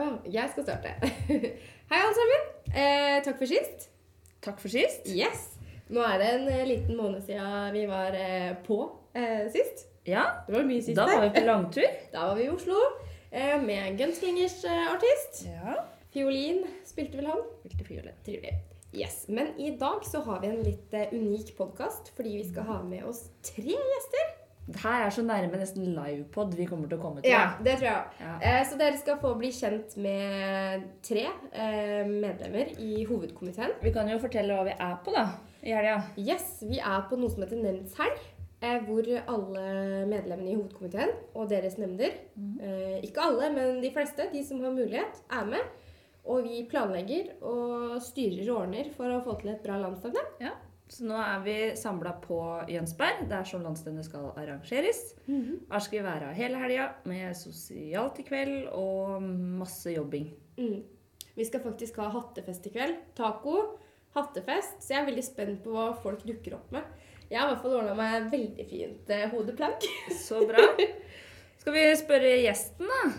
Å ja, jeg skal starte. Hei, alle sammen. Eh, takk for sist. Takk for sist. Yes. Nå er det en eh, liten måned siden vi var eh, på eh, sist. Ja, Det var mye sist da var vi på langtur. Da var vi i Oslo eh, med Gunslingers eh, artist. Ja. Fiolin spilte vel han. Spilte fiolin. Trivelig. Yes. Men i dag så har vi en litt unik podkast fordi vi skal ha med oss tre gjester. Her er så nærme nesten livepod vi kommer til å komme til. Ja, det tror jeg. Ja. Eh, så dere skal få bli kjent med tre eh, medlemmer i hovedkomiteen. Vi kan jo fortelle hva vi er på, da. I helga. Yes, vi er på noe som heter Nemndshelg. Eh, hvor alle medlemmene i hovedkomiteen og deres nemnder, eh, ikke alle, men de fleste, de som har mulighet, er med. Og vi planlegger og styrer og ordner for å få til et bra landsstevne. Ja. Så nå er vi samla på Jønsberg. der som landsstevnet skal arrangeres. Her skal vi være hele helga med sosialt i kveld og masse jobbing. Mm. Vi skal faktisk ha hattefest i kveld. Taco, hattefest. Så jeg er veldig spent på hva folk dukker opp med. Jeg har i hvert fall ordna meg veldig fint hodeplank. hodeplagg. Så bra. Skal vi spørre gjesten, da?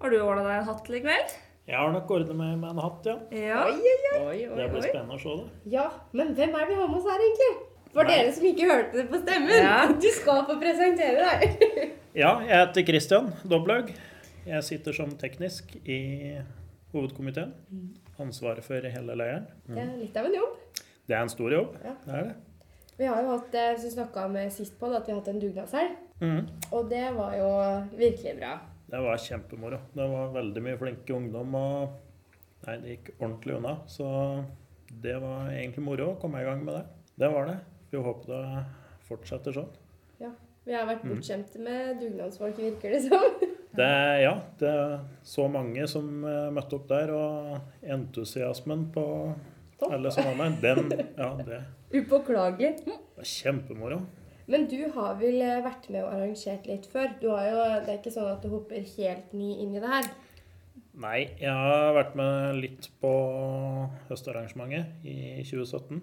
Har du ordna deg en hatt til i kveld? Jeg har nok ordnet meg med en hatt, ja. Ja. Oi, oi, oi. Oi, Det blir spennende å se det. Ja, men hvem er det vi har med oss her, egentlig? For Nei. dere som ikke hørte det på stemmen. Ja. Du skal få presentere deg. Ja, jeg heter Christian Doblaug. Jeg sitter som teknisk i hovedkomiteen. Ansvaret for hele leiren. Det er litt av en jobb. Det er en stor jobb. Ja. Det er det. Vi har jo hatt, eh, som vi snakka om sist på, at vi har hatt en dugnadshelg. Mm. Og det var jo virkelig bra. Det var kjempemoro. Det var veldig mye flinke ungdom, og Nei, det gikk ordentlig unna. Så det var egentlig moro å komme i gang med det. Det var det. Vi håper det fortsetter sånn. Ja. Vi har Mm. vært bortskjemte med dugnadsfolk, virker det som. Det, ja, det er så mange som eh, møtte opp der, og entusiasmen på Topp. alle med, den Ja, det Upåklagelig. var kjempemoro. Men du har vel eh, vært med og arrangert litt før? Du har jo, det er ikke sånn at du hopper helt ny inn i det her? Nei, jeg har vært med litt på høstarrangementet i 2017.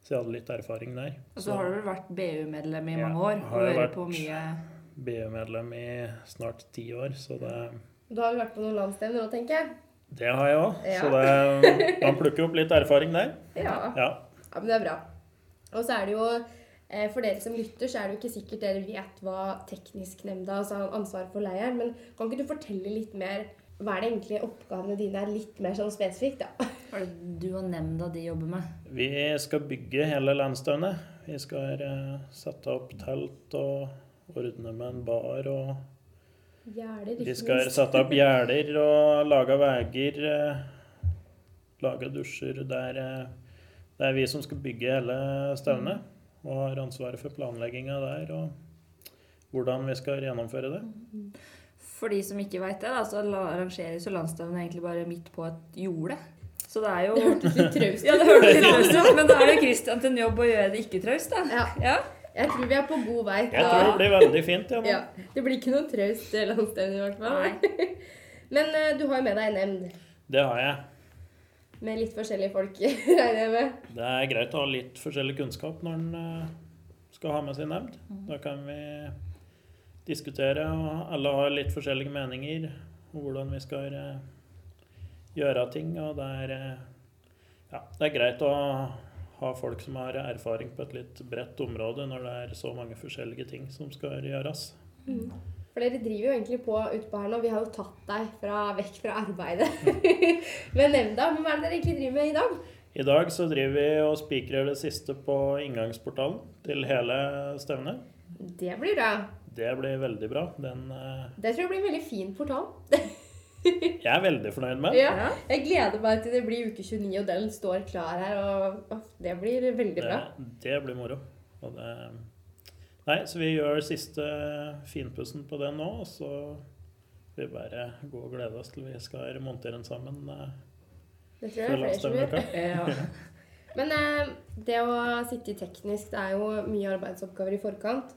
Så jeg hadde litt erfaring der. Og så har du vel vært BU-medlem i Ja, mange år har jeg vært. mye BU-medlem i snart ti år, så det, Du har vel vært på noen landsstevner òg, tenker jeg? det har jeg òg. Ja. Så det, man plukker opp litt erfaring der. Ja. Ja. Ja, men det er bra. Og så er det jo, for dere som lytter, så er det jo ikke sikkert dere vet hva teknisk-nemnda altså har ansvar for leiren. Men kan ikke du fortelle litt mer hva er det egentlig oppgavene dine er litt mer sånn spesifikt, da? Hva er det du og nemnda de jobber med? Vi skal bygge hele landstevnet. Vi skal eh, sette opp telt og ordne med en bar. og Gjerder, Vi skal minst. sette opp gjerder og lage veier. eh, Lage dusjer. Det er, eh, det er vi som skal bygge hele stevnet. Og har ansvaret for planlegginga der og hvordan vi skal gjennomføre det. For de som ikke veit det, da, så arrangeres jo landsstevnet egentlig bare midt på et jorde. Så det er jo Det hørtes litt traust Ja, det hørtes litt traust ut, men da er det Christian til en jobb å gjøre det ikke traust, da. Ja. Ja. Jeg tror vi er på god vei. Jeg tror det blir veldig fint. Ja. Ja, Det blir ikke noe traust landsstevne, i hvert fall. Men uh, du har jo med deg en nemnd Det har jeg. Med litt forskjellige folk, regner jeg med. Det er greit å ha litt forskjellig kunnskap når en eh, skal ha med sin nemnd. Da kan vi diskutere, og alle har litt forskjellige meninger om hvordan vi skal eh, gjøre ting. Og det er, eh, ja, det er greit å ha folk som har erfaring på et litt bredt område når det er så mange forskjellige ting som skal gjøres. For dere driver jo egentlig på utpå her nå. Vi har jo tatt deg fra, vekk fra arbeidet ved nemnda. Men hva er det dere egentlig driver med i dag? I dag så driver vi og spikrer det siste på inngangsportalen til hele stevnet. Det blir bra. Det blir veldig bra. Den eh, Det tror jeg blir en veldig fin portal. jeg er veldig fornøyd med. den. Ja. Jeg gleder meg til det blir uke 29, og den står klar her. Og og det blir veldig bra. Det, det blir moro. Og det, nei, så vi gjør siste finpussen på det nå, og så vil vi bare gå og glede oss til vi skal montere den sammen. eh, Det tror jeg er flere som gjør. Men eh, det å sitte teknisk, det er jo mye arbeidsoppgaver i forkant.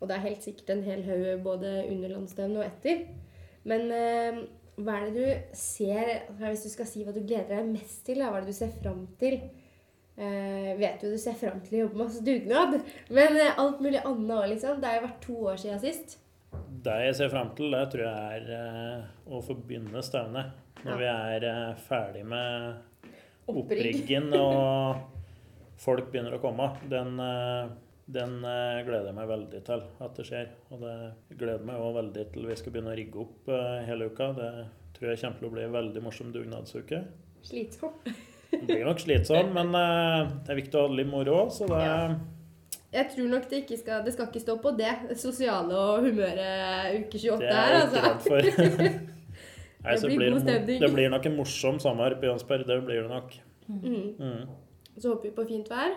Og det er helt sikkert en hel haug både under landsstevnet og etter. Men eh, hva er det du ser Hvis du skal si hva du gleder deg mest til, hva er det du ser fram til? Eh, vet jo du ser fram til å jobbe masse dugnad, men eh, alt mulig annet òg, liksom. Det har jo vært to år siden sist. Det jeg ser frem til, det tror jeg er eh, å få begynne stevnet. Når vi er ferdig med Opprigg. oppriggen og folk begynner å komme. Den, den gleder jeg meg veldig til at det skjer. Og det gleder meg òg veldig til vi skal begynne å rigge opp hele uka. Det tror jeg kommer til å bli en veldig morsom dugnadsuke. Slitsom. Det blir nok slitsomt, men eh, det er viktig å ha det litt moro òg, så det Ja. Jeg tror nok det ikke skal Det skal ikke stå på det sosiale og humøret uke 28 det er her, jeg ikke altså. redd for. Nei, Det så blir god det, stemning. det blir nok en morsom sommer på Jonsberg. Det blir det nok. Mm. Mm. Så håper vi på fint vær.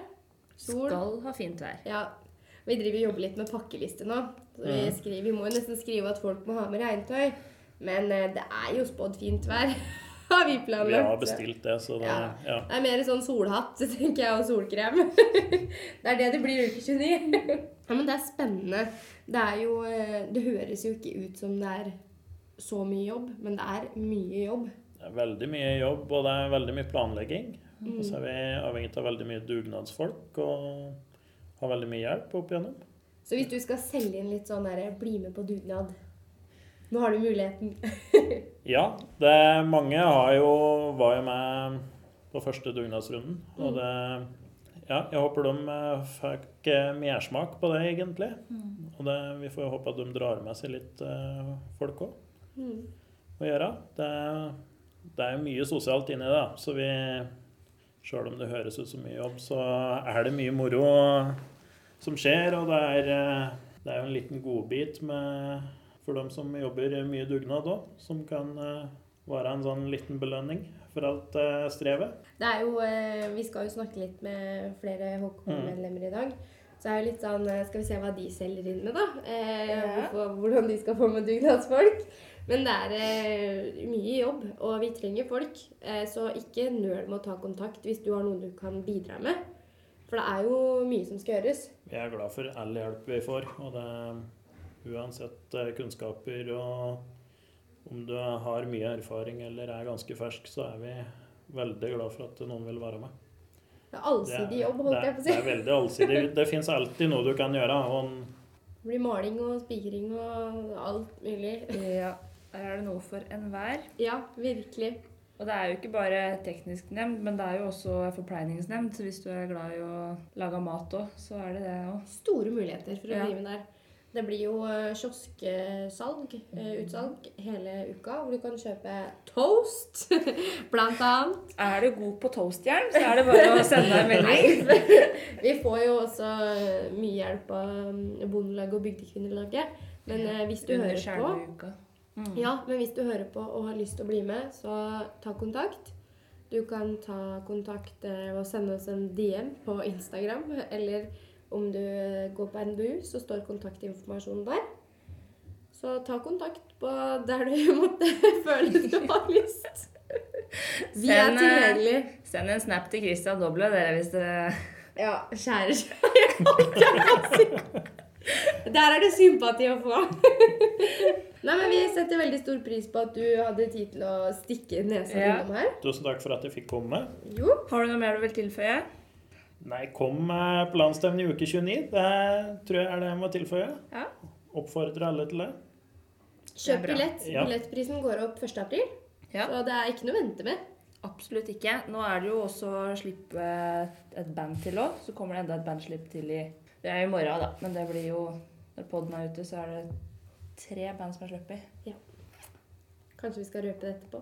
Sol. Skal ha fint vær. Ja. Vi driver og jobber litt med pakkeliste nå. Så vi, Mhm. skriver, vi må jo nesten skrive at folk må ha med regntøy. Men eh, det er jo spådd fint vær. har vi planlagt. Vi har bestilt det, så det Ja. ja. Det er mer sånn solhatt, tenker jeg, og solkrem. det er det det blir uke 29. ja, men det er spennende. Det er jo eh, Det høres jo ikke ut som det er så mye jobb, men det er mye jobb. Det er veldig mye jobb, og det er veldig mye planlegging. Mm. Og så er vi avhengig av veldig mye dugnadsfolk og har veldig mye hjelp opp igjennom. Så hvis du skal selge inn litt sånn der 'bli med på dugnad' Nå har du muligheten. Ja, det mange har jo, var jo med på første dugnadsrunden. Og det Ja, jeg håper de eh, fikk eh, mersmak på det, egentlig. Og det, vi får jo håpe at de drar med seg litt eh, folk òg Mm. å gjøre. Det, det er jo mye sosialt inni det, så vi Sjøl om det høres ut som mye jobb, så er det mye moro som skjer. Og det er, det er jo en liten godbit med, for dem som jobber mye dugnad òg, som kan eh, være en sånn liten belønning for alt eh, strevet. Det er jo, eh, Vi skal jo snakke litt med flere HK-medlemmer i dag. Så er det litt sånn Skal vi se hva de selger inn med, da? Eh, Ja. hvorfor, hvordan de skal få med dugnadsfolk. Men det er eh, mye jobb, og vi trenger folk. Eh, så ikke nøl med å ta kontakt hvis du har noe du kan bidra med. For det er jo mye som skal gjøres. Vi er glad for all hjelp vi får. og det Uansett eh, kunnskaper og om du har mye erfaring eller er ganske fersk, så er vi veldig glad for at noen vil være med. Det er allsidig jobb, holdt jeg på å det er veldig allsidig. Det fins alltid noe du kan gjøre. Og Det blir maling og spikring og alt mulig. Ja, der er det noe for enhver. Ja, virkelig. Og det er jo ikke bare teknisk nemnd, men det er jo også forpleiningsnemnd. Så hvis du er glad i å lage mat òg, så er det det òg. Store muligheter for å Ja. drive der. Det blir jo eh, kiosksalg, eh, utsalg, hele uka, hvor du kan kjøpe toast, blant annet. Er du god på toastjern, så er det bare å sende en melding. Vi får jo også eh, mye hjelp av mm, Bondelaget og Bygdekvinnelaget. Men hvis du Under hører på. Mm. Ja, men hvis du hører på og har lyst til å bli med, så ta kontakt. Du kan ta kontakt og sende oss en DM på Instagram, eller om du går på NBU, så står kontaktinformasjonen der. Så ta kontakt på der du måtte føle du har lyst. Vi er eh, tilgjengelige. Send en snap til Christian Doble, dere, hvis dere Ja, kjære kjære. Der er det sympati å få. Nei, men Vi setter veldig stor pris på at du hadde tid til å stikke nesa Ja. innom her. tusen takk for at jeg fikk komme. Jo. Har du noe mer du vil tilføye? Nei, kom eh, på landsstevnet i uke 29. Det tror jeg er det jeg må tilføye. Ja. Oppfordrer alle til det. Kjøp billett. Ja. Billettprisen går opp 1. april. Ja. Så det er ikke noe å vente med. Absolutt ikke. Nå er det jo også slipp slippe et band til òg. Så kommer det enda et bandslipp til i Det er i morgen, da. Men det blir jo Når poden er ute, så er det tre band som er sluppet. Kanskje vi skal røpe det etterpå.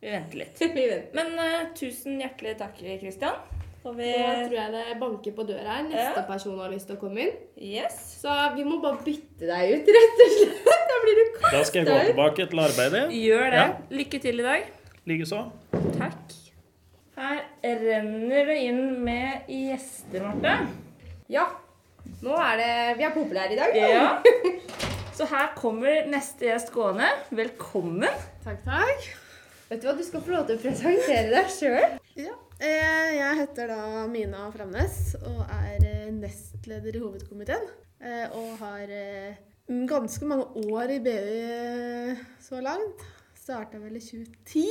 Vi venter litt. vi venter. Men uh, tusen hjertelig takk, Christian. Og vi Nå tror jeg det banker på døra her. Neste Ja. person har lyst til å komme inn. Yes. Så vi må bare bytte deg ut, rett og slett. Da blir du kasta Da skal jeg gå tilbake til arbeidet. Gjør det. Ja. Lykke til i dag. Likeså. Takk. Her renner det inn med gjester, Marte. Ja. Nå er det Vi er populære i dag. da. Ja. Så her kommer neste gjest gående. Velkommen. Takk, takk. Vet du hva, du skal få lov til å presentere deg sjøl. Ja, jeg heter da Mina Framnes og er eh, nestleder i hovedkomiteen. eh, Og har eh, ganske mange år i BU eh, så langt. Starta vel i 2010.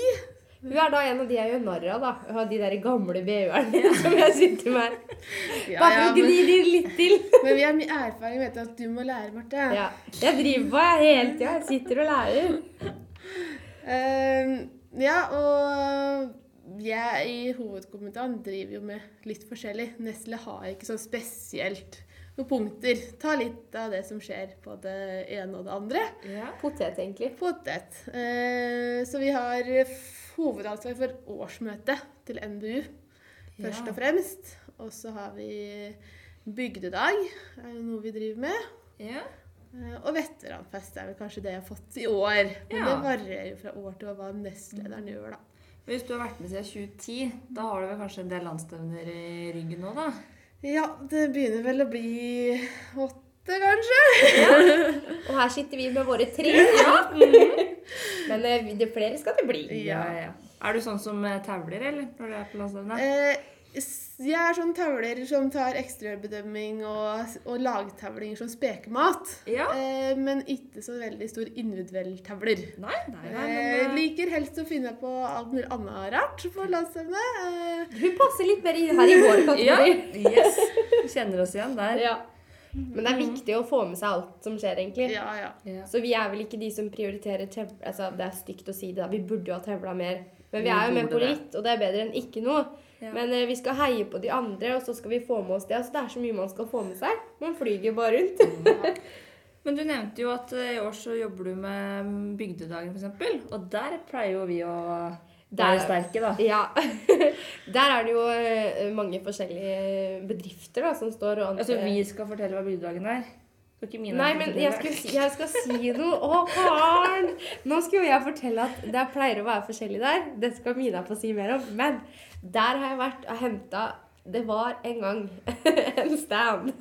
Hun er da en av de jeg gjør narr av, da. De der gamle BU-erne som jeg sitter med her. Ja, Bare for å gni de litt til. men vi har mye erfaring, vet du, at du må lære, Marte. Ja. Jeg driver på jeg hele tida. Jeg sitter og lærer. Uh, ja, og jeg i hovedkomiteen driver jo med litt forskjellig. Nestle har ikke sånn spesielt noen punkter. Ta litt av det som skjer på det ene og det andre. Ja. Potet, egentlig. Potet. Eh, så vi har hovedansvar for årsmøtet til NBU, først og fremst. Og så har vi bygdedag, er jo noe vi driver med. Ja. Eh, Og veteranfest er vel kanskje det jeg har fått i år. Men Ja. det varierer jo fra år til år hva nestlederen gjør, da. Hvis du har vært med siden 2010, da har du vel kanskje en del landstevner i ryggen nå, da? Ja, det begynner vel å bli åtte, kanskje. Og her sitter vi med våre tre. ja. Men det, vi- det flere skal det bli. Ja. ja. Er du sånn som eh, tavler, eller? Når du er på landsstevne? Eh, jeg er sånn tavler som tar ekstrabedømming og, og lagtavlinger som spekemat. Ja. Eh, men ikke så veldig stor individuell tavler. Nei, nei, nei, Eh, men, eh, liker helst å finne på alt mulig annet rart på landsstevne. Eh, Hun passer litt mer i, her i vår kategori. Ja, yes. Vi Kjenner oss igjen der. Ja. Men det er viktig å få med seg alt som skjer, egentlig. ja, ja. Ja. Så vi er vel ikke de som prioriterer tevla Altså, det er stygt å si det, da. Vi burde jo ha tevla mer. Men vi Vi er jo med på litt, og det er bedre enn ikke noe. Ja. Men eh, vi skal heie på de andre, og så skal vi få med oss det. Altså, det er så mye man skal få med seg. Man flyger bare rundt. Men du nevnte jo at eh, i år så jobber du med mm, Bygdedagen, f.eks. Og der pleier jo vi å Der- sterke, da. Ja. Der er det jo eh, mange forskjellige bedrifter da, som står og Altså, vi skal fortelle hva Bygdedagen er. Skal ikke mine Nei, men jeg, skulle jeg skal si noe. Å, faren! Nå skulle jeg fortelle at det pleier å være forskjellig der. Det skal Mina få si mer om. Men der har jeg vært og henta Det var en gang en stand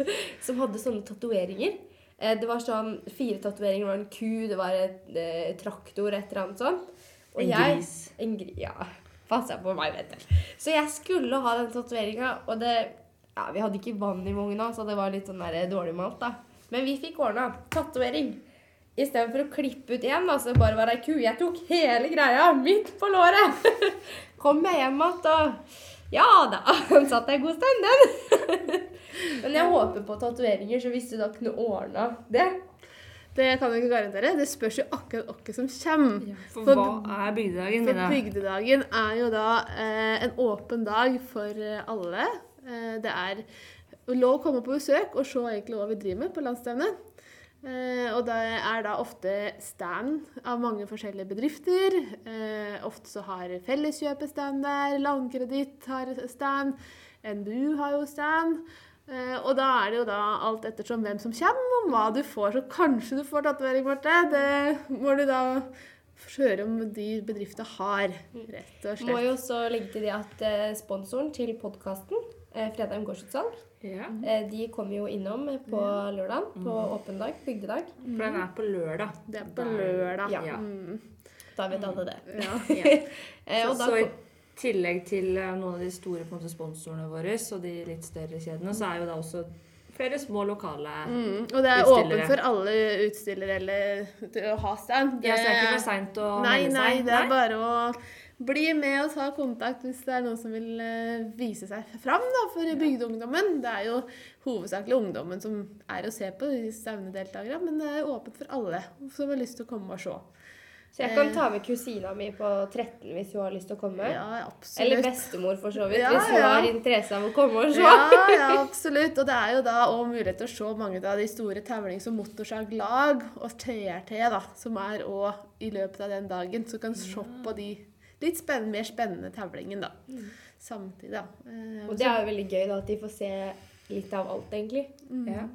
som hadde sånne tatoveringer. Eh, Det var sånn fire tatoveringer. Det var en ku, det var et eh, traktor, et eller annet sånt. Og En jeg- gris. En gri, ja. Passa på meg, vet du. Så jeg skulle ha den tatoveringa, og det Ja, vi hadde ikke vann i vogna, så det var litt sånn der dårlig malt, da. Men vi fikk ordna tatovering. Istedenfor å klippe ut én, da, så bare var ei ku. Jeg tok hele greia midt på låret. Kom meg hjem igjen, og ja da, den satt en god stund, den. Men jeg håper på tatoveringer, så hvis du da kunne ordna det Det kan jeg ikke garantere. Det spørs jo akkurat hvem som kommer. For For- hva er Bygdedagen, For bygdedagen er jo da eh, en åpen dag for eh, alle. Eh, det er lov å komme på besøk og se egentlig hva vi driver med på landsstevnet. Eh, og det er da ofte stand av mange forskjellige bedrifter. Eh, ofte så har Felleskjøpet stand der, Landkreditt har stand, NBU har jo stand. Eh, og da er det jo da alt ettersom hvem som kommer, og hva du får. Så kanskje du får tatovering, Marte. Det må du da høre om de bedriftene har, rett og Må jo også legge til det at eh, sponsoren til podkasten, eh, Fredheim gårdsutsalg, Ja. eh, de kommer jo innom på lørdag på åpen dag, bygdedag. For den er på lørdag. Det er på lørdag. Ja. Ja. Mm. Da vet alle det. Ja. Eh, Så, så i tillegg til eh, noen av de store på en måte, sponsorene våre og de litt større kjedene, så er jo da også flere små lokale Mm. Og det er åpent for alle utstillere eller å ha stand. Ja, så det er ikke for seint å Nei, melde nei, det er bare å bli med og ta kontakt hvis det er noen som vil eh, vise seg fram da, for bygdeungdommen. Det er jo hovedsakelig ungdommen som er å se på, de stevnedeltakerne, men det er åpent for alle som har lyst til å komme og se. så jeg kan ta med kusina mi på 13 hvis hun har lyst til å komme. Ja, absolutt. Eller bestemor, for så vidt, Ja, hvis hun ja. har interesse av å komme og se. Ja, ja, absolutt. Og det er jo da òg mulighet til å se mange av de store tevlings- og motorsaglag og TRT, da, som er òg i løpet av den dagen. Så du kan se på de litt spennende, mer spennende tavlingen, da, samtidig. da. Eh, Og det er jo veldig gøy da, at de får se litt av alt, egentlig. Ja.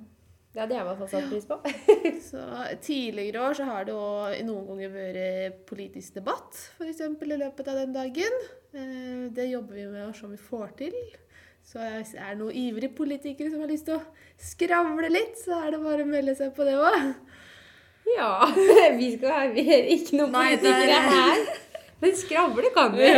Det hadde jeg i hvert fall satt pris på. Så Tidligere år så har det òg noen ganger vært politisk debatt, f.eks. i løpet av den dagen. Eh, Det jobber vi med å se om vi får til. Så er det noen ivrige politikere som har lyst til å skravle litt, så er det bare å melde seg på det òg. Ja, vi skal vi er ikke noen er- politikere her. Men skravle kan vi.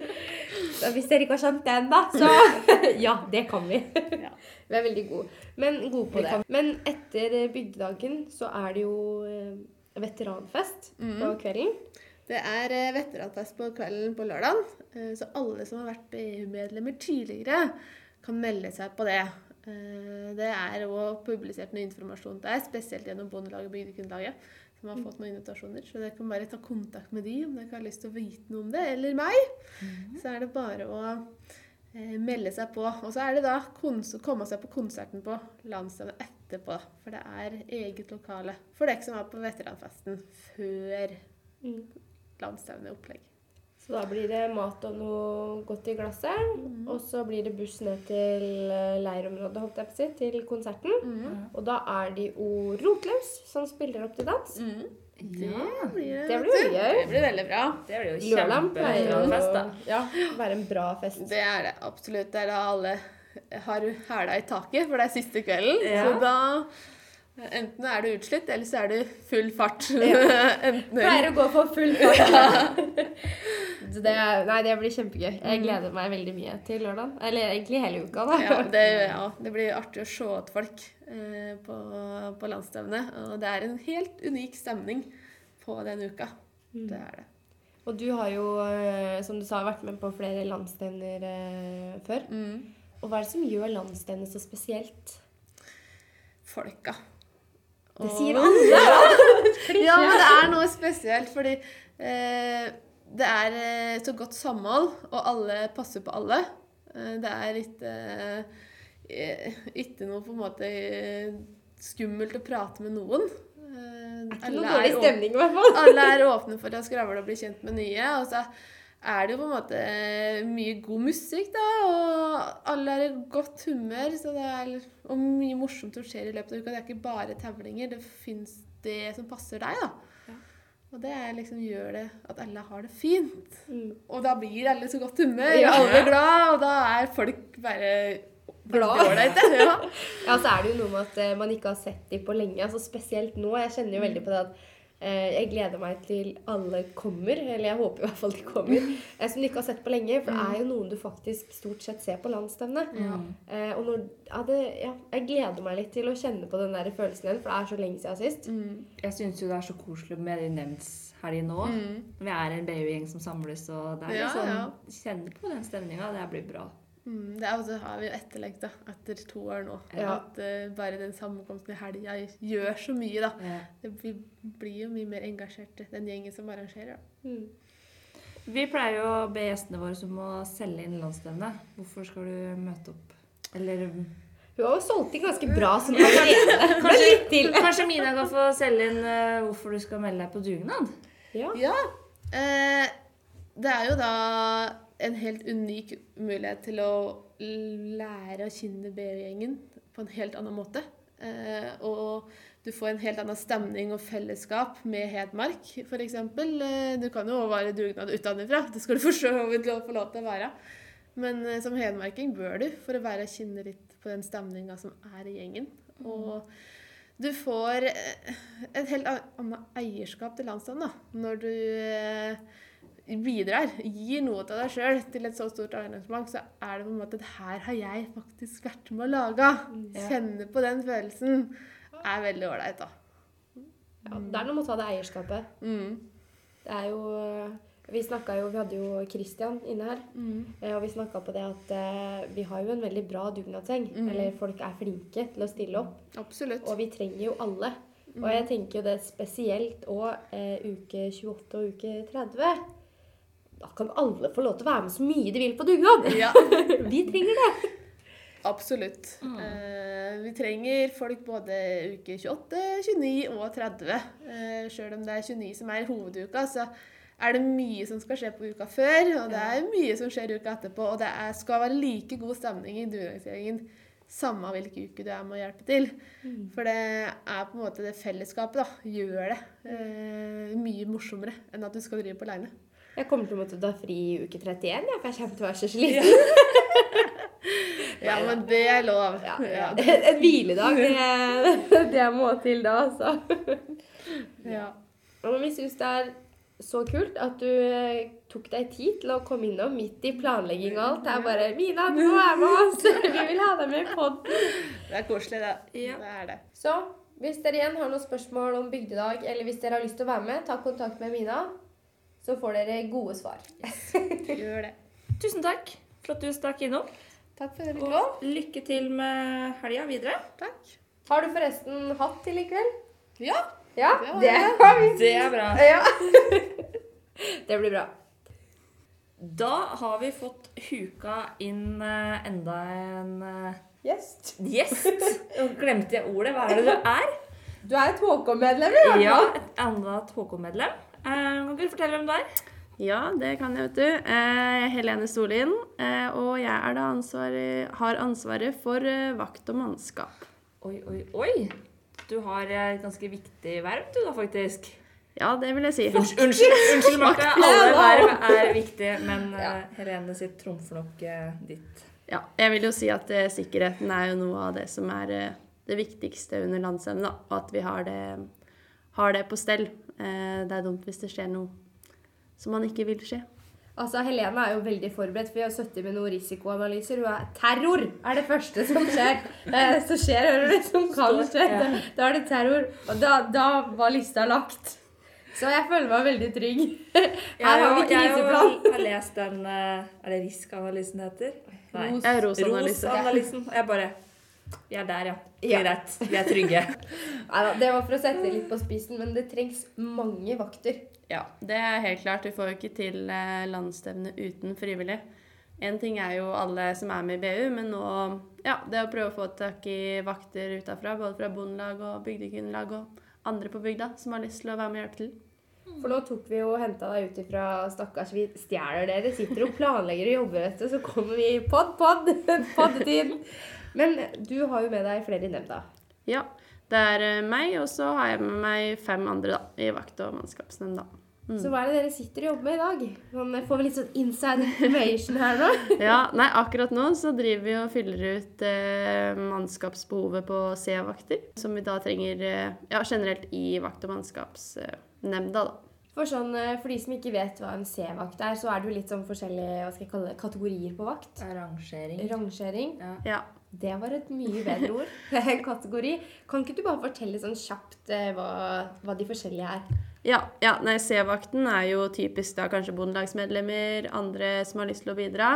Så hvis dere ikke har skjønt den, da, så Ja, det kan vi. Ja. Vi er veldig gode. Men gode på det. Men etter eh, bygdedagen så er det jo veteranfest veteranfest på kvelden. Det er eh, veteranfest på kvelden på lørdag, eh, så alle som har vært BU-medlemmer tidligere, kan melde seg på det. Eh, Det er òg publisert noe informasjon der, spesielt gjennom Bondelaget og Bygdekundelaget, som har fått noen invitasjoner. Så dere kan bare ta kontakt med de om dere har lyst til å vite noe om det, eller meg. Så er det bare å eh, melde seg på. Og så er det da å komme seg på konserten på landsstevnet etterpå. For det er eget lokale for dere som var på veteranfesten før Mm. landsstevneopplegg. Så da blir det mat og noe godt i glasset. Og så blir det buss ned til eh, leirområdet, holdt jeg på å si, til konserten. Og da er det jo Rotlaus som spiller opp til dans. Mm. Ja, blir det. Det blir jo gøy. Det blir veldig bra. det blir jo kjempefest, da. ja, være en bra fest. Det er det absolutt. Det er da alle har hæla i taket, for det er siste kvelden. Ja. Så da Enten er du utslitt, eller så er du full fart. Enten Pleier å gå for full fart. Det, nei, det blir kjempegøy. Jeg gleder meg veldig mye til lørdag. Eller egentlig hele uka, da. Ja det, ja, det blir artig å se at folk eh, på, på landsstevnet. Og det er en helt unik stemning på den uka. Det er det. Og du har jo, eh, som du sa, vært med på flere landsstevner eh, før. Og hva er det som gjør landsstevnet så spesielt? Folka. Det sier alle! Ja, men det er noe spesielt, fordi eh, det er eh, så godt samhold, og alle passer på alle. Eh, det er ikke eh, ikke noe på en måte skummelt å prate med noen. Eh, Ikke noe dårlig er stemning, i hvert fall. alle er åpne for å skravle og bli kjent med nye. Og så er det jo på en måte mye god musikk, da. Og alle er i godt humør. Så det er, og mye morsomt som skjer i løpet av uka. Det er ikke bare tevlinger. Det fins det som passer deg, da. Og det liksom gjør det at alle har det fint. Mm. Og da blir alle så godt humør, Ja. og alle er glad, og da er folk bare Glad. Ja. Ja, så er det jo noe med at eh, man ikke har sett dem på lenge. altså Spesielt nå. Jeg kjenner jo veldig på det at eh, jeg gleder meg til alle kommer. Eller jeg håper i hvert fall de kommer. eh, som du ikke har sett på lenge. For det er jo noen du faktisk stort sett ser på landsstevnet. Ja. og når, ja, det, ja, jeg gleder meg litt til å kjenne på den der følelsen igjen, for det er så lenge siden sist. Mm. Jeg syns jo det er så koselig med de nemndshelgene nå. Mm. Vi er en BU-gjeng som samles, og det er Ja, liksom ja. Kjenne på den stemninga. Det blir bra. Mm, det er også, har vi jo etterlengta etter to år nå. Ja. At uh, bare den sammenkomsten i helga gjør så mye, da. Ja. Det, vi blir jo mye mer engasjert, den gjengen som arrangerer. Da. Mm. Vi pleier jo å be gjestene våre som må selge inn landsstevnet. Hvorfor skal du møte opp? Eller Hun har jo solgt inn ganske bra som allerede. Til. Kanskje Mina kan få selge inn uh, hvorfor du skal melde deg på dugnad? Ja. Ja. Eh, det er jo da en helt unik mulighet til å lære å kjenne BU-gjengen på en helt annen måte. Eh, og du får en helt annen stemning og fellesskap med Hedmark, f.eks. Eh, du kan jo være dugnad utenfra. Det skal du for så vidt få lov til å være. Men eh, som hedmarking bør du for å være kjenne litt på den stemninga som er i gjengen. Og du får et helt annet eierskap til landsdelen da, når du bidrar, gir noe av deg sjøl til et så stort arrangement, så er det på en måte at her har jeg faktisk vært med å lage. Ja. Kjenne på den følelsen er veldig ålreit, da. Ja, det er noe med å ta det eierskapet. Mm. Det er jo Vi snakka jo Vi hadde jo Christian inne her. Mm. eh, Og vi snakka på det at eh, vi har jo en veldig bra dugnadsgjeng. Mm. Eller folk er flinke til å stille opp. Absolutt. Og vi trenger jo alle. Og jeg tenker jo det spesielt òg eh, uke 28 og uke 30. Da kan alle få lov til å være med så mye de vil på dugnad! Ja, Vi trenger det! absolutt. Eh, vi trenger folk både uke 28, 29 og 30. Eh, Sjøl om det er 29 som er hoveduka, så er det mye som skal skje på uka før, og det er mye som skjer uka etterpå, og det er, skal være like god stemning i dugnadsgjengen samme hvilken uke du er med å hjelpe til. For det er på en måte det fellesskapet da, gjør det eh, mye morsommere enn at du skal drive på aleine. Jeg kommer til å måtte ta fri i uke 31, ja, for jeg kommer til å være så sliten. Ja, men det er lov. Ja, Ja. En hviledag, det, det må til da, altså. Ja. Men vi syns det er så kult at du eh, tok deg tid til å komme innom midt i planlegging og alt. Det er bare 'Mina, du må være med oss! Vi vil ha deg med i podden!' Det er koselig, det. Ja. Det er det. Så hvis dere igjen har noen spørsmål om bygdedag, eller hvis dere har lyst til å være med, ta kontakt med Mina. Så får dere gode svar. Gjør det. Tusen takk for at du stakk innom. Takk for det. Og lykke til med helga videre. Takk. Har du forresten hatt til i kveld? Ja. Ja, det har vi. Det er bra. Ja. Det blir bra. Da har vi fått huka inn eh, enda en eh, Gjest. gjest. Glemte jeg ordet. Hva er det du er? Du er et HK-medlem, ja? Ja, et annet HK-medlem. Eh, kan du fortelle hvem du er? Ja, det kan jeg, vet du. Eh, Helene Solin, Eh, og jeg er da ansvarig, har ansvaret for eh, vakt og mannskap. Oi, oi, oi. Du har eh, et ganske viktig verv, du da, faktisk. Ja, det vil jeg si. Unnskyld, unnskyld, unnskyld Marte. Alle verv er viktige, men ja. Helene sitt trumfer nok eh, ditt. Ja, jeg vil jo si at eh, sikkerheten er jo noe av det som er eh, det viktigste under landsevnet. da, Og at vi har det, har det på stell. Eh, det er dumt hvis det skjer noe som man ikke vil skje. Altså, Helene er jo veldig forberedt, for vi har sittet med noen risikoanalyser. Hun er terror er det første som skjer. Eh, så skjer, hører du, som kan skje. Da, da er det terror. Og da, da var lista lagt. Så jeg føler meg veldig trygg. Her har vi Jeg kriseplan. har- har lest den eh, Er det RISK-analysen det heter? Nei. ROS-analysen. Jeg bare Vi er der, ja. Det Ja. er greit. Vi er trygge. Neida, det var for å sette det litt på spissen, men det trengs mange vakter. Ja, det er helt klart. Vi får jo ikke til eh, landsstevne uten frivillig. En ting er jo alle som er med i BU, men nå ja, det å prøve å få tak i vakter utafra, både fra bondelag og bygdekvinnelag og andre på bygda som har lyst til å være med og hjelpe til. For nå tok vi jo og henta deg ut ifra Stakkars, vi stjeler dere. Sitter og planlegger og jobber, vet du. Så kommer vi pod, pod, poddetid. Men du har jo med deg flere i nemnda. Ja, det er eh, meg, og så har jeg med meg fem andre da, i vakt- og mannskapsnemnda. Mm. Så hva er det dere sitter og jobber med i dag? Man får vel litt sånn inside information her nå? Ja, nei, akkurat nå så driver vi og fyller ut eh, mannskapsbehovet på C-vakter, som vi da trenger eh, ja, generelt i vakt- og mannskapsnemnda, da. For, sånn, eh, for de som ikke vet hva en C-vakt er, så er det jo litt sånn forskjellige hva skal jeg kalle det, kategorier på vakt. Rangering. Rangering. Ja. Ja. Det var et mye bedre ord. Kategori. Kan ikke du bare fortelle sånn kjapt eh, hva, hva de forskjellige er? Ja, ja nei, C-vakten er jo typisk da kanskje bondelagsmedlemmer, andre som har lyst til å bidra,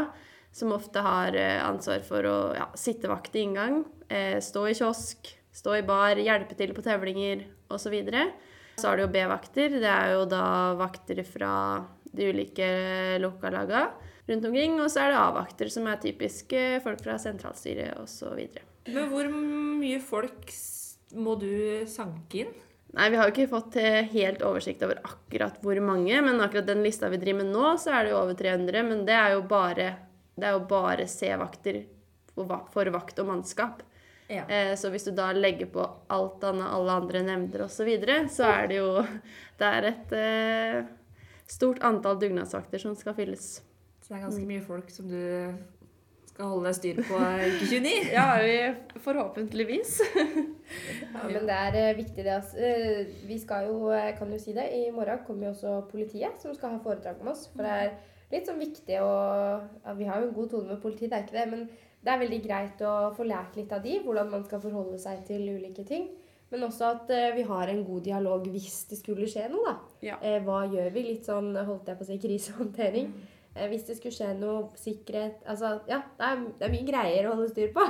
som ofte har eh, ansvar for å ja, sitte vakt i inngang, eh, stå i kiosk, stå i bar, hjelpe til på tevlinger osv. Så så har du jo B-vakter. Det er jo da vakter fra de ulike lokallaga rundt omkring. Og så er det A-vakter, som er typiske folk fra sentralstyret osv. Men hvor mye folk må du sanke inn? Nei, vi har jo ikke fått eh, helt oversikt over akkurat hvor mange, men akkurat den lista vi driver med nå, så er det jo over 300. Men det er jo bare, det er jo bare C-vakter for, vakt og mannskap. Ja. Eh, så hvis du da legger på alt annet, alle andre nemnder osv., så, videre, så er det jo Det er et eh, stort antall dugnadsvakter som skal fylles. Så det er ganske mye folk som du skal holde styr på uke 29. Ja, vi, forhåpentligvis. Ja, men det er eh, viktig det. ass. Eh, vi skal jo, kan jo si det, i morgen kommer jo også politiet som skal ha foredrag om oss. For det er litt sånn viktig å ja, Vi har jo en god tone med politiet, det er ikke det. Men det er veldig greit å få lært litt av de, hvordan man skal forholde seg til ulike ting. Men også at eh, vi har en god dialog hvis det skulle skje noe, da. Ja. Eh, hva gjør vi? Litt sånn, holdt jeg på å si, krisehåndtering. Eh, hvis det skulle skje noe sikkerhet Altså, ja, det er, det er mye greier å holde styr på.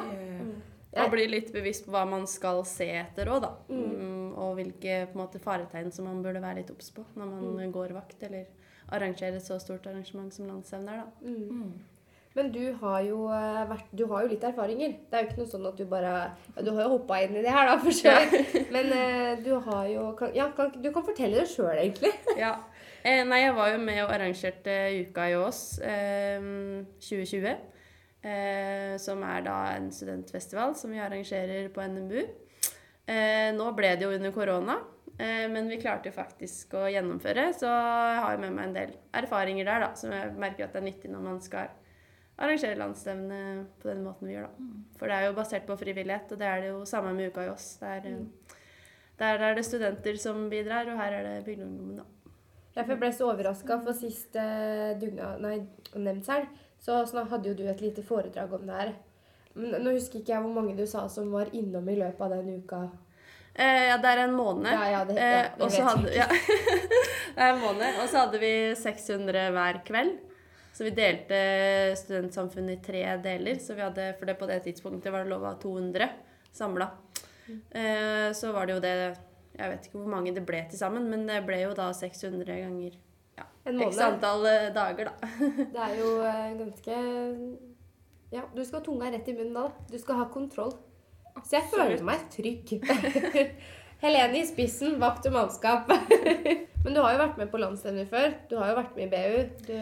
Og bli litt bevisst på hva man skal se etter òg, da. Mm, og hvilke på en måte, faretegn som man burde være litt obs på når man går vakt eller arrangerer et så stort arrangement som landsevne er, da. Mm. Men du har, jo eh, vært, du har jo litt erfaringer. Det er jo ikke noe sånn at du bare ja, Du har jo hoppa inn i det her, da, for sjøl. Men uh, du har jo kan, Ja, kan, du kan fortelle det sjøl, egentlig. Ja. Eh, nei, jeg var jo med og arrangerte Uka i Ås eh, 2020. Eh, som er da en studentfestival som vi arrangerer på NMBU. Eh, nå ble det jo under korona, eh, men vi klarte jo faktisk å gjennomføre. Så jeg har jo med meg en del erfaringer der da, som jeg merker at det er nyttig når man skal arrangere landsstevne på den måten vi gjør. da. For det er jo basert på frivillighet, og det er det jo samme med Uka i Ås. Der, er, eh, Der er det studenter som bidrar, og her er det bygdeungdommen, da. Ja, for jeg ble så overraska, for sist eh, dugna, nei, nemndshelg så snak- hadde jo du et lite foredrag om det her. Men nå husker ikke jeg hvor mange du sa som var innom i løpet av den uka. Eh, ja, det er en måned. Ja, ja, det, ja, Eh, det så vet hadde, ja. det er en måned. Og så hadde vi 600 hver kveld. Så vi delte studentsamfunnet i tre deler. Så vi hadde, for det på det tidspunktet var det lov av 200 samla. Eh, så var det jo det Jeg vet ikke hvor mange det ble til sammen, men det ble jo da 600 ganger ja, En x antall eh, dager, da. Det er jo eh, ganske Ja, du skal ha tunga rett i munnen da. Du skal ha kontroll. Så jeg føler meg trygg. Helene i spissen, vakt og mannskap. Men du har jo vært med på landsstevner før. Du har jo vært med i BU. Du,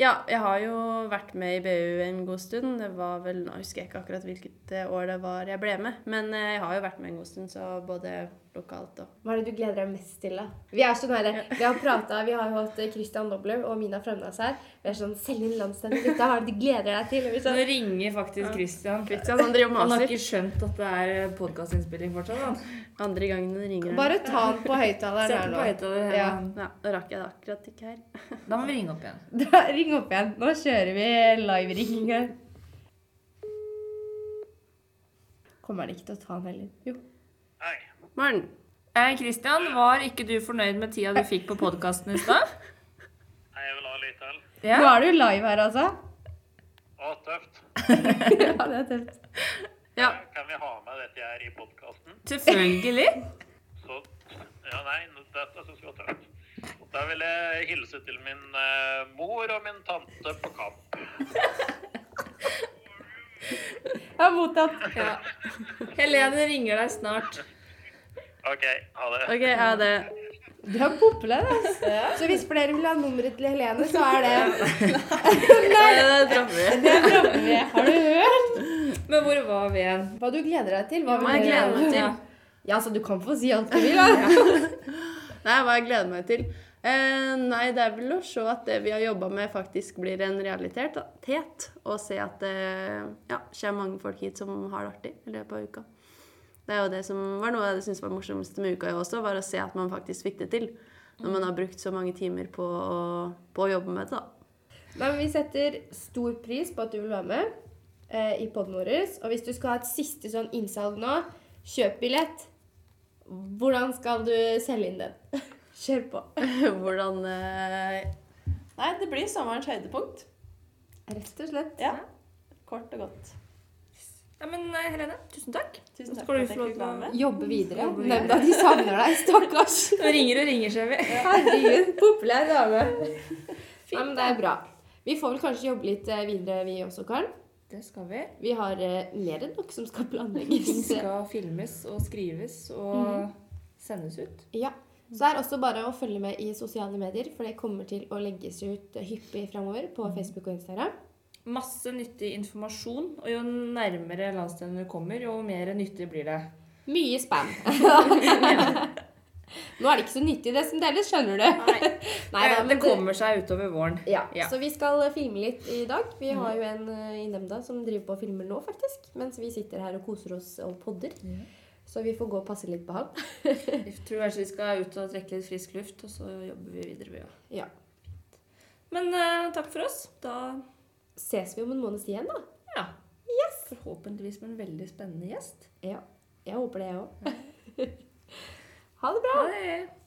Ja, jeg har jo vært med i BU en god stund. Det var vel, Nå husker jeg ikke akkurat hvilket eh, år det var jeg ble med, men eh, jeg har jo vært med en god stund, så både lokalt og hva er det du gleder deg mest til, da? Vi er så nære. Ja. vi har pratet, vi har jo hatt Christian Dobler og Mina Fremnes her. Vi er sånn Selg inn landsstevner, gutta. Hva er det du gleder deg til? Er Nå sånn, ringer faktisk Christian. Christian, han driver Han har ikke skjønt at det er podkastinnspilling fortsatt. Han. Andre gangen han ringer bare ta den på høyttaleren her nå. Ja. Nå rakk jeg det akkurat ikke her. Da må vi ringe opp igjen. Da, ring opp igjen. Nå kjører vi live-ringing her. Kommer han ikke til å ta den heller? Jo. Hei. Morn. Eh, Christian, var ikke du fornøyd med tida du fikk på podkasten i stad? Nei, jeg vil ha litt til. Nå er du live her, altså. Å, tøft. ja, det er tøft. Ja. Kan vi ha med dette her i podkasten? Selvfølgelig. Ja, nei, dette syns vi var tøft. Da vil jeg hilse til min eh, mor og min tante på kamp. Jeg har mottatt. Ja. Helene ringer deg snart. OK, ha det. OK, ha det Du er populær, altså. Så hvis flere vil ha nummeret til Helene, så er det det dropper vi. Det dropper vi. Har du hørt? Men hvor var vi igjen? Hva du gleder deg til? Hva Hva jeg vil du- gleder meg til? Ja. Så du kan få si alt du vil, da. Nei, hva jeg gleder meg til? Eh, nei, det er vel å se at det vi har jobba med, faktisk blir en realitet. Og se at det ja, kommer mange folk hit som har det artig i løpet av uka. Det er jo det som var noe jeg syntes var morsomst med uka også, var å se at man faktisk fikk det til. Når man har brukt så mange timer på å, på å jobbe med det, da. Men Vi setter stor pris på at du vil være med eh, i poden vår. Og hvis du skal ha et siste sånn innsalg nå, kjøp billett. Hvordan skal du selge inn den? Kjør på. Hvordan eh, Nei, det blir sommerens høydepunkt. Rett og slett. Ja. Kort og godt. Ja, men eh, Helene, tusen takk. Tusen takk Skal du få lov til å-. Jobbe videre. Jobbe videre. De savner deg, stakkars. Nå ringer og ringer, ser vi. Herregud, populær dame. Nei, men det er bra. Vi får vel kanskje jobbe litt eh, videre, vi også, Karen. Det skal vi. Vi har eh, mer enn nok som skal Ting planlegges. skal filmes og skrives og sendes ut. Ja. Så er også bare å følge med i sosiale medier, for det kommer til å legges ut hyppig framover på Facebook og Instagram. Masse nyttig informasjon, og jo nærmere landsdelen du kommer, jo mer nyttig blir det. Mye spam. Nå er det ikke så nyttig det som deles, skjønner du. Nei, Nei da, men det kommer seg utover våren. Ja, Ja. Så vi skal eh, filme litt i dag. Vi har jo en eh, i nemnda som driver på og filmer nå, faktisk. Mens vi sitter her og koser oss og podder. Så vi får gå og passe litt på han. Jeg tror kanskje vi skal ut og trekke litt frisk luft, og så jobber vi videre. Vi, ja. Ja. Men uh, takk for oss. Da Ses vi om en måneds tid igjen, da? ja. Forhåpentligvis med en veldig spennende gjest. Ja. Jeg håper det, jeg òg. ha det bra. Ha det.